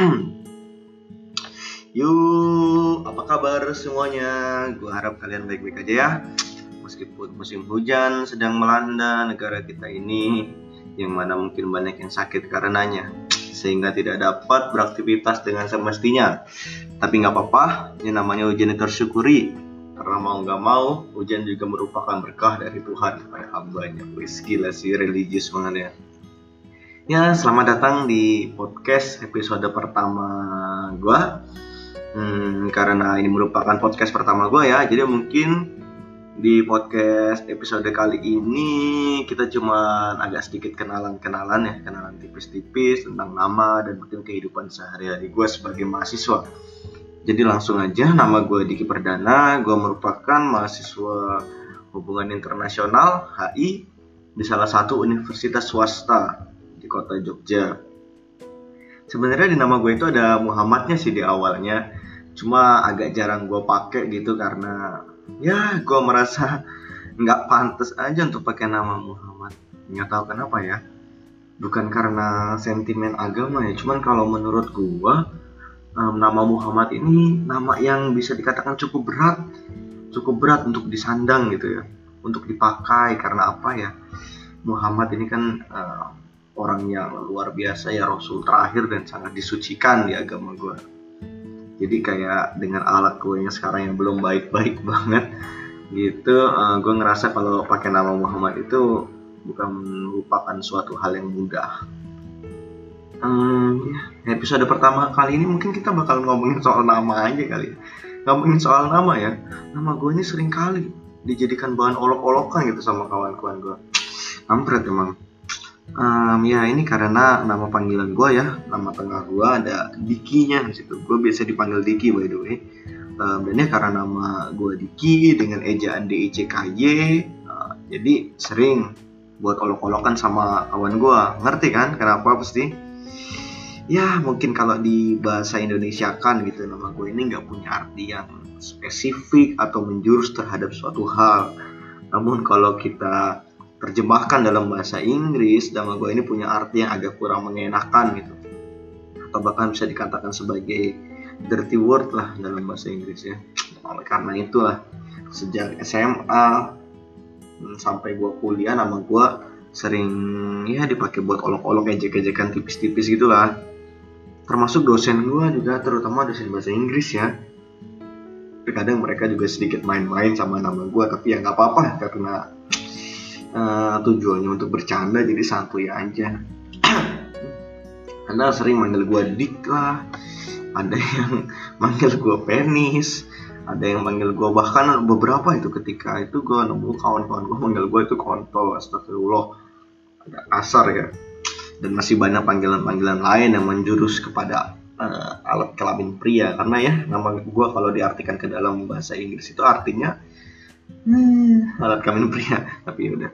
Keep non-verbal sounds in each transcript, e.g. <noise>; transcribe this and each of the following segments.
<clears throat> Yuk, apa kabar semuanya? Gue harap kalian baik-baik aja ya. Meskipun musim hujan sedang melanda negara kita ini, yang mana mungkin banyak yang sakit karenanya, sehingga tidak dapat beraktivitas dengan semestinya. Tapi nggak apa-apa, ini namanya hujan tersyukuri. Karena mau nggak mau, hujan juga merupakan berkah dari Tuhan kepada hambanya. Wis gila sih religius banget ya. Ya, selamat datang di podcast episode pertama gue Hmm, karena ini merupakan podcast pertama gue ya, jadi mungkin di podcast episode kali ini kita cuma agak sedikit kenalan-kenalan ya, kenalan tipis-tipis tentang nama dan mungkin kehidupan sehari-hari gue sebagai mahasiswa. Jadi langsung aja, nama gue Diki Perdana, gue merupakan mahasiswa hubungan internasional HI di salah satu universitas swasta kota Jogja. Sebenarnya di nama gue itu ada Muhammadnya sih di awalnya, cuma agak jarang gue pakai gitu karena ya gue merasa nggak pantas aja untuk pakai nama Muhammad. Nggak tahu kenapa ya. Bukan karena sentimen agama ya, cuman kalau menurut gue um, nama Muhammad ini nama yang bisa dikatakan cukup berat, cukup berat untuk disandang gitu ya, untuk dipakai karena apa ya? Muhammad ini kan uh, orang yang luar biasa ya Rasul terakhir dan sangat disucikan di agama gue jadi kayak dengan alat gue yang sekarang yang belum baik-baik <laughs> banget gitu uh, gue ngerasa kalau pakai nama Muhammad itu bukan merupakan suatu hal yang mudah. Um, ya, episode pertama kali ini mungkin kita bakal ngomongin soal nama aja kali ya. ngomongin soal nama ya. Nama gue ini sering kali dijadikan bahan olok-olokan gitu sama kawan-kawan gue kampret emang Um, ya ini karena nama panggilan gue ya, nama tengah gue ada Dikinya di situ. Gue biasa dipanggil Diki by the way. Um, dan ya karena nama gue Diki dengan ejaan D I C K Y, uh, jadi sering buat olok-olokan sama kawan gue. Ngerti kan? Kenapa pasti? Ya mungkin kalau di bahasa Indonesia kan gitu nama gue ini nggak punya arti yang spesifik atau menjurus terhadap suatu hal. Namun kalau kita terjemahkan dalam bahasa Inggris nama gue ini punya arti yang agak kurang mengenakan gitu. Atau bahkan bisa dikatakan sebagai dirty word lah dalam bahasa Inggris ya. Oleh karena itulah sejak SMA hmm, sampai gue kuliah nama gue sering ya dipakai buat olok-olok ejek-ejekan tipis-tipis gitulah. Termasuk dosen gue juga terutama dosen bahasa Inggris ya. Kadang mereka juga sedikit main-main sama nama gue tapi ya nggak apa-apa karena uh, tujuannya untuk bercanda jadi santuy aja. <clears throat> Anda sering manggil gue dik lah. Ada yang <laughs> manggil gue penis. Ada yang manggil gue bahkan beberapa itu ketika itu gue nemu kawan-kawan gue manggil gue itu kontol astagfirullah. Agak kasar ya. Dan masih banyak panggilan-panggilan lain yang menjurus kepada uh, alat kelamin pria. Karena ya nama gue kalau diartikan ke dalam bahasa Inggris itu artinya hmm, alat kelamin pria. Tapi ya udah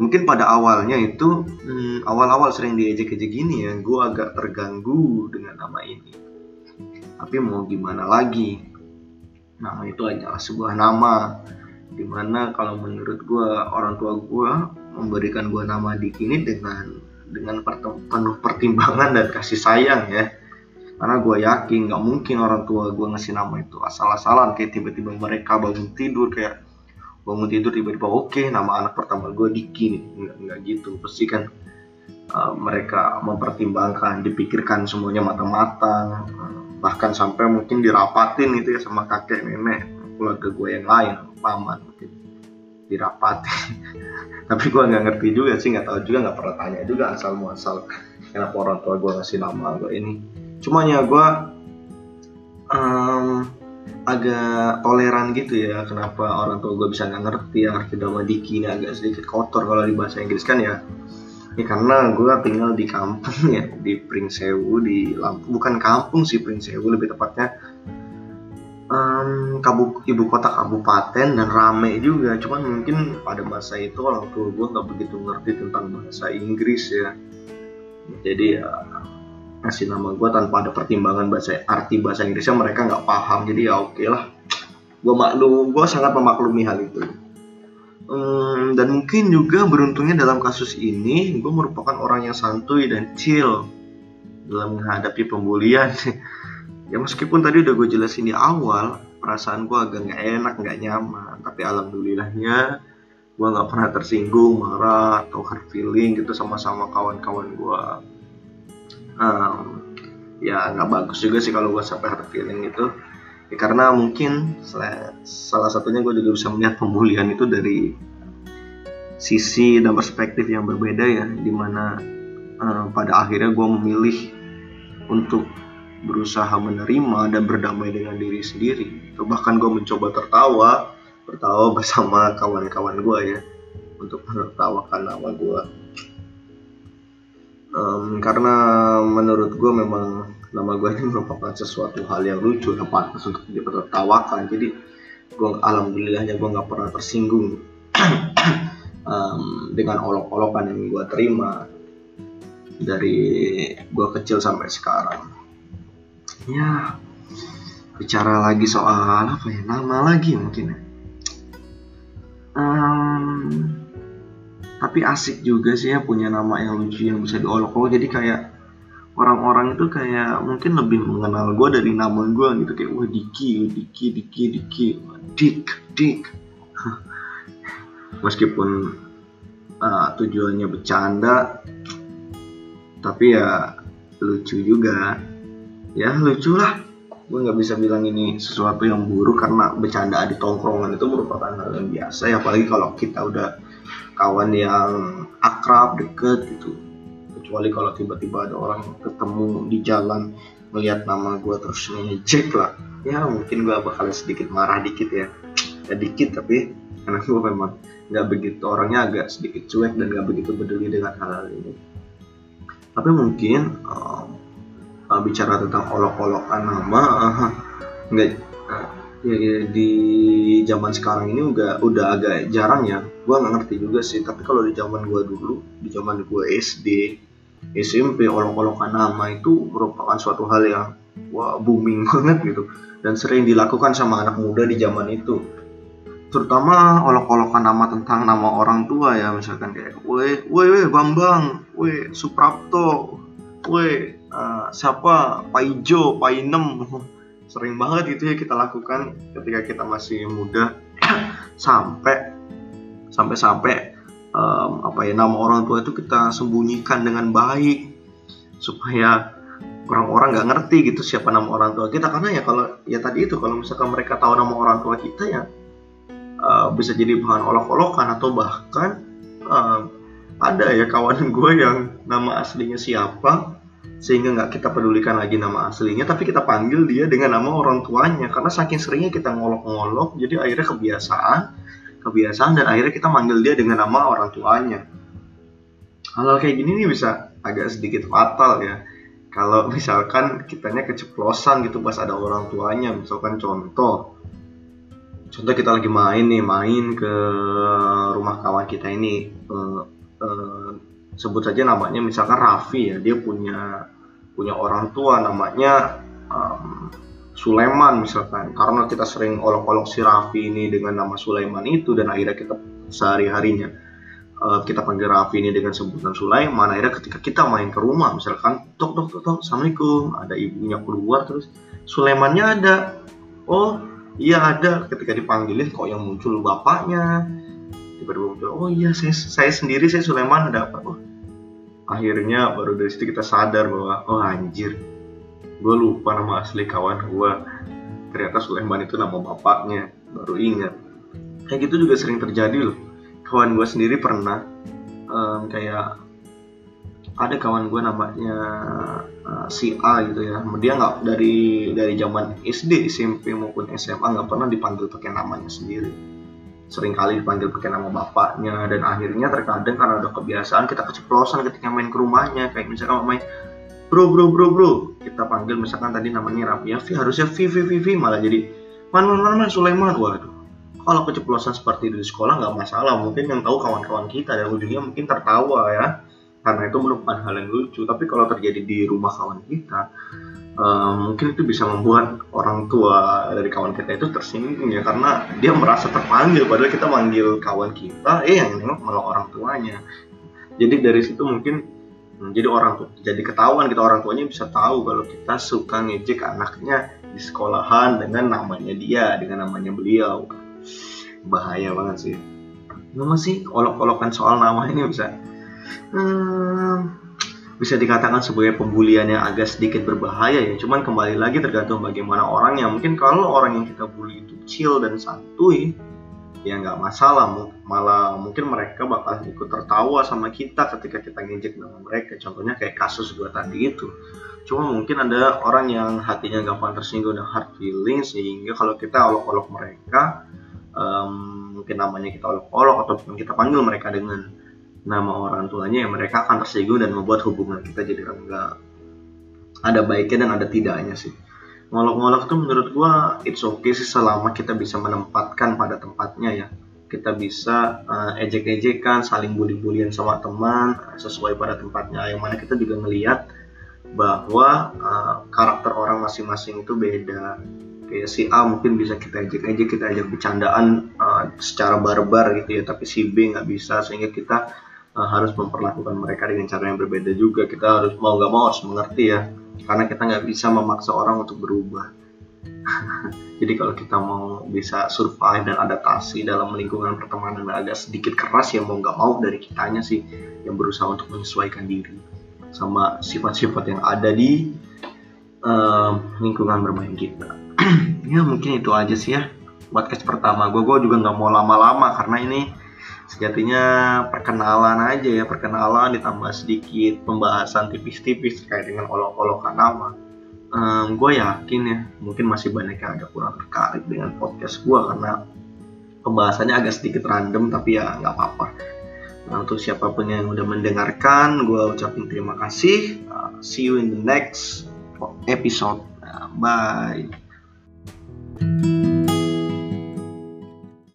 mungkin pada awalnya itu hmm, awal-awal sering diejek-ejek gini ya gue agak terganggu dengan nama ini. Tapi mau gimana lagi? Nama itu adalah sebuah nama di mana kalau menurut gue orang tua gue memberikan gue nama Dik ini dengan dengan penuh pertimbangan dan kasih sayang ya. Karena gue yakin nggak mungkin orang tua gue ngasih nama itu asal-asalan kayak tiba-tiba mereka bangun tidur kayak bangun tidur tiba-tiba oke okay, nama anak pertama gue Diki nih. Nggak, nggak gitu. Pasti kan uh, mereka mempertimbangkan dipikirkan semuanya matang-matang uh, bahkan sampai mungkin dirapatin gitu ya sama kakek nenek keluarga gue yang lain paman mungkin. Dirapatin. <laughs> Tapi gue nggak ngerti juga sih nggak tahu juga nggak pernah tanya juga asal muasal kenapa orang tua gue ngasih nama gue ini. Cuma ya gue agak toleran gitu ya kenapa orang tua gue bisa nggak ngerti arti nama Diki ini agak sedikit kotor kalau di bahasa Inggris kan ya. Ya karena gue tinggal di kampung <laughs> ya di Pringsewu di Lampung. Bukan kampung sih Pringsewu lebih tepatnya. Um, kabu, ibu kota kabupaten dan rame juga. Cuman mungkin pada masa itu orang tua gue nggak begitu ngerti tentang bahasa Inggris ya. Jadi ya ngasih nama gue tanpa ada pertimbangan bahasa arti bahasa Inggrisnya mereka nggak paham. Jadi ya oke lah. Gue maklum gue sangat memaklumi hal itu. Hmm, dan mungkin juga beruntungnya dalam kasus ini gue merupakan orang yang santuy dan chill dalam menghadapi pembulian. <laughs> Ya meskipun tadi udah gue jelasin di awal perasaan gue agak nggak enak nggak nyaman. Tapi alhamdulillahnya gue nggak pernah tersinggung marah atau hard feeling gitu sama-sama kawan-kawan gue um, ya nggak bagus juga sih kalau gue sampai hard feeling itu ya, karena mungkin salah satunya gue juga bisa melihat pembulian itu dari sisi dan perspektif yang berbeda ya di mana uh, pada akhirnya gue memilih untuk berusaha menerima dan berdamai dengan diri sendiri. Atau bahkan gue mencoba tertawa tertawa <laughs> bersama kawan-kawan gue ya untuk menertawakan nama gue um, karena menurut gue memang nama gue ini merupakan sesuatu hal yang lucu dan pantas untuk ditertawakan jadi gue alhamdulillahnya gue nggak pernah tersinggung. <clears throat> Um, dengan olok-olokan yang gue terima dari gue kecil sampai sekarang. Ya bicara lagi soal apa ya nama lagi mungkin um, tapi asik juga sih ya punya nama yang lucu yang bisa diolok-olok. Jadi kayak orang-orang itu kayak mungkin lebih mengenal gue dari nama gue gitu. Kayak wah Diki, Diki, Diki, Diki, Dik, Dik. <laughs> Meskipun uh, tujuannya bercanda, tapi ya lucu juga. Ya lucu lah. Gue nggak bisa bilang ini sesuatu yang buruk karena bercanda di tongkrongan itu merupakan hal yang biasa ya. Apalagi kalau kita udah kawan yang akrab deket gitu. Kecuali kalau tiba-tiba ada orang ketemu di jalan melihat nama gue terus ngejek lah. Ya mungkin gue bakal sedikit marah dikit ya. Ya dikit tapi karena gue memang nggak begitu orangnya agak sedikit cuek dan nggak begitu peduli dengan hal-hal ini. Tapi mungkin uh, bicara tentang olok-olokan nama uh, nggak uh, ya, di zaman sekarang ini udah udah agak jarang ya. Gue nggak ngerti juga sih tapi kalau di zaman gue dulu di zaman gue SD SMP olok-olokan nama itu merupakan suatu hal yang wah booming <laughs> banget gitu. Dan sering dilakukan sama anak muda di zaman itu. Terutama olok-olokan nama tentang nama orang tua ya misalkan kayak weh weh weh Bambang weh Suprapto weh uh, siapa? Pak Ijo Pak Inem <laughs> sering banget itu ya kita lakukan ketika kita masih muda. <clears throat> Sampai sampai sampai um, apa ya nama orang tua itu kita sembunyikan dengan baik. Supaya orang-orang nggak ngerti gitu siapa nama orang tua kita. Karena ya kalau ya tadi itu kalau misalkan mereka tahu nama orang tua kita ya uh, bisa jadi bahan olok-olokan atau bahkan uh, ada ya kawan <laughs> gue yang nama aslinya siapa sehingga nggak kita pedulikan lagi nama aslinya tapi kita panggil dia dengan nama orang tuanya. Karena saking seringnya kita ngolok-ngolok jadi akhirnya kebiasaan kebiasaan dan akhirnya kita manggil dia dengan nama orang tuanya. Hal, -hal kayak gini nih bisa agak sedikit fatal ya. Kalau <laughs> misalkan kitanya keceplosan gitu pas ada orang tuanya misalkan contoh. Contoh kita lagi main nih main ke rumah kawan kita ini. Uh, sebut saja namanya misalkan Raffi ya dia punya punya orang tua namanya um, Sulaiman misalkan. Karena kita sering olok-olok si Raffi ini dengan nama Sulaiman itu dan akhirnya kita sehari-harinya uh, kita panggil Raffi ini dengan sebutan Sulaiman akhirnya ketika kita main ke rumah misalkan tok tok tok tok assalamualaikum. Ada ibunya keluar terus Sulaimannya ada? Oh iya ada. Ketika dipanggilin kok yang muncul bapaknya tiba-tiba muncul oh iya saya, saya sendiri saya Sulaiman ada apa? Oh akhirnya baru dari situ kita sadar bahwa oh anjir gue lupa nama asli kawan gue ternyata Sulaiman itu nama bapaknya baru ingat. Kayak gitu juga sering terjadi loh. Kawan gue sendiri pernah um, kayak ada kawan gue namanya uh, si A gitu ya. Dia nggak dari dari zaman SD SMP maupun SMA nggak pernah dipanggil pakai namanya sendiri sering kali dipanggil pakai nama bapaknya dan akhirnya terkadang karena udah kebiasaan kita keceplosan ketika main ke rumahnya. Kayak misalkan main bro bro bro bro kita panggil misalkan tadi namanya Raffi ya harusnya V V V V malah jadi man man man, man Sulaiman. Waduh kalau keceplosan seperti di sekolah nggak masalah. Mungkin yang tahu kawan-kawan kita dan ujungnya mungkin tertawa ya. Karena itu merupakan hal yang lucu. Tapi kalau terjadi di rumah kawan kita uh, mungkin itu bisa membuat orang tua dari kawan kita itu tersinggung ya karena dia merasa terpanggil. Padahal kita manggil kawan kita eh yang nengok malah orang tuanya. Jadi dari situ mungkin Hmm, jadi orang tuh jadi ketahuan kita orang tuanya bisa tahu kalau kita suka ngejek anaknya di sekolahan dengan namanya dia dengan namanya beliau. Bahaya banget sih. Nama sih? Olok-olokan soal nama ini bisa. Hmm, bisa dikatakan sebagai pembulian yang agak sedikit berbahaya ya. Cuman kembali lagi tergantung bagaimana orang yang mungkin kalau orang yang kita bully itu chill dan santuy ya nggak masalah. Malah mungkin mereka bakal ikut tertawa sama kita ketika kita ngejek nama mereka. Contohnya kayak kasus gue tadi itu. Cuma mungkin ada orang yang hatinya gampang tersinggung dan hard feeling sehingga kalau kita olok-olok mereka um, mungkin namanya kita olok-olok ataupun kita panggil mereka dengan nama orang tuanya ya mereka akan tersinggung dan membuat hubungan kita jadi renggang. Ada baiknya dan ada tidaknya sih. Ngolok-ngolok tuh menurut gua it's okay sih selama kita bisa menempatkan pada tempatnya ya. Kita bisa uh, ejek-ejekan saling bully-bullyan sama teman sesuai pada tempatnya. Yang mana kita juga ngelihat bahwa uh, karakter orang masing-masing itu beda. Kayak si A mungkin bisa kita ejek-ejek kita ajak bercandaan uh, secara barbar gitu ya tapi si B nggak bisa sehingga kita uh, harus memperlakukan mereka dengan cara yang berbeda juga. Kita harus mau nggak mau harus mengerti ya. Karena kita nggak bisa memaksa orang untuk berubah. <laughs> Jadi kalau kita mau bisa survive dan adaptasi dalam lingkungan pertemanan yang agak sedikit keras ya mau nggak mau dari kitanya sih yang berusaha untuk menyesuaikan diri sama sifat-sifat yang ada di uh, lingkungan bermain kita. <clears throat> Ya mungkin itu aja sih ya. Podcast pertama gue gue juga nggak mau lama-lama karena ini sejatinya perkenalan aja ya perkenalan ditambah sedikit pembahasan tipis-tipis terkait dengan olok-olokan nama. Um, gue yakin ya mungkin masih banyak yang agak kurang tertarik dengan podcast gue karena pembahasannya agak sedikit random tapi ya nggak apa-apa. Nah, untuk siapa pun yang udah mendengarkan gue ucapin terima kasih. Uh, see you in the next episode. Uh, bye